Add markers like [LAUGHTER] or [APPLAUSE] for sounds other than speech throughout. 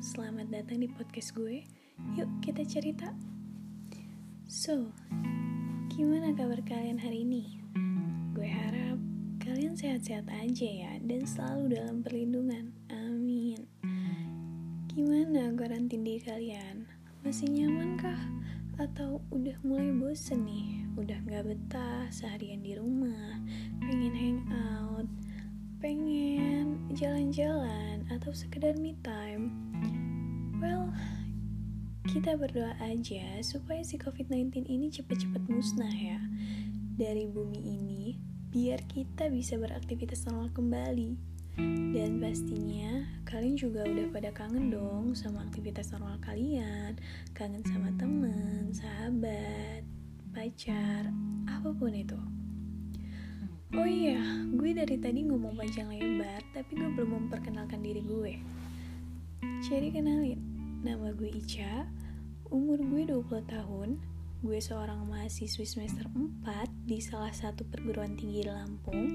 selamat datang di podcast gue. Yuk kita cerita. So, gimana kabar kalian hari ini? Gue harap kalian sehat-sehat aja ya dan selalu dalam perlindungan. Amin. Gimana karantin diri kalian? Masih nyaman kah? Atau udah mulai bosen nih? Udah gak betah seharian di rumah, pengen hangout, pengen jalan-jalan atau sekedar me time, well, kita berdoa aja supaya si COVID-19 ini cepat-cepat musnah ya dari bumi ini, biar kita bisa beraktivitas normal kembali. Dan pastinya kalian juga udah pada kangen dong sama aktivitas normal kalian, kangen sama temen, sahabat, pacar, apa pun itu. Oh iya, gue dari tadi ngomong panjang lebar, tapi gue belum memperkenalkan diri gue. Jadi kenalin, nama gue Ica, umur gue 20 tahun, gue seorang mahasiswi semester 4 di salah satu perguruan tinggi Lampung,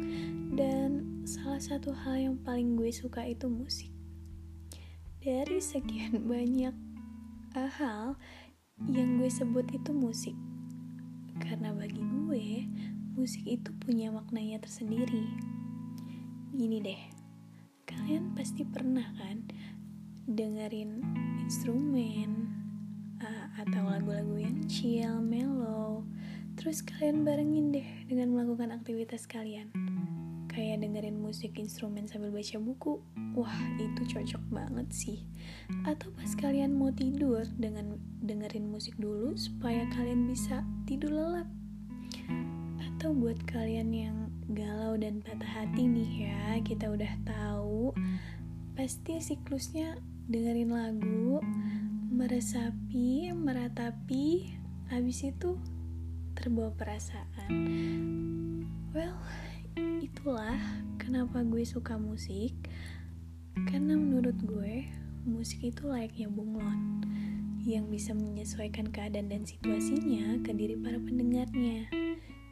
dan salah satu hal yang paling gue suka itu musik. Dari sekian [LAUGHS] banyak hal yang gue sebut itu musik, karena bagi gue, musik itu punya maknanya tersendiri. Gini deh, kalian pasti pernah kan dengerin instrumen uh, atau lagu-lagu yang chill, mellow, terus kalian barengin deh dengan melakukan aktivitas kalian. Kayak dengerin musik instrumen sambil baca buku, wah itu cocok banget sih. Atau pas kalian mau tidur dengan dengerin musik dulu supaya kalian bisa tidur lelap atau buat kalian yang galau dan patah hati nih ya, kita udah tahu pasti siklusnya dengerin lagu, meresapi, meratapi, habis itu terbawa perasaan. Well, itulah kenapa gue suka musik. Karena menurut gue, musik itu layaknya bunglon yang bisa menyesuaikan keadaan dan situasinya ke diri para pendengarnya.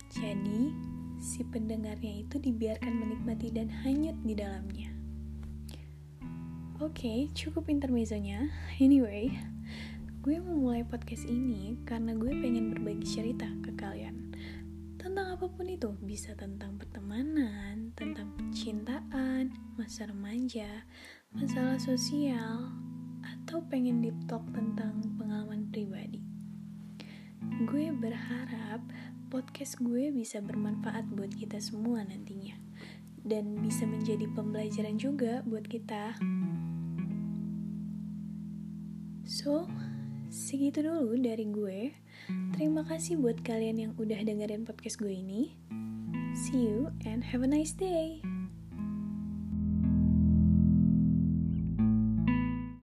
Jadi, si pendengarnya itu dibiarkan menikmati dan hanyut di dalamnya. Oke, okay, cukup intermezzonya. Anyway, gue mau mulai podcast ini karena gue pengen berbagi cerita ke kalian. Tentang apa pun itu, bisa tentang pertemanan, tentang percintaan, masa remaja, masalah sosial, atau pengen deep talk tentang pengalaman pribadi. Gue berharap podcast gue bisa bermanfaat buat kita semua nantinya dan bisa menjadi pembelajaran juga buat kita. So, segitu dulu dari gue. Terima kasih buat kalian yang udah dengerin podcast gue ini. See you and have a nice day.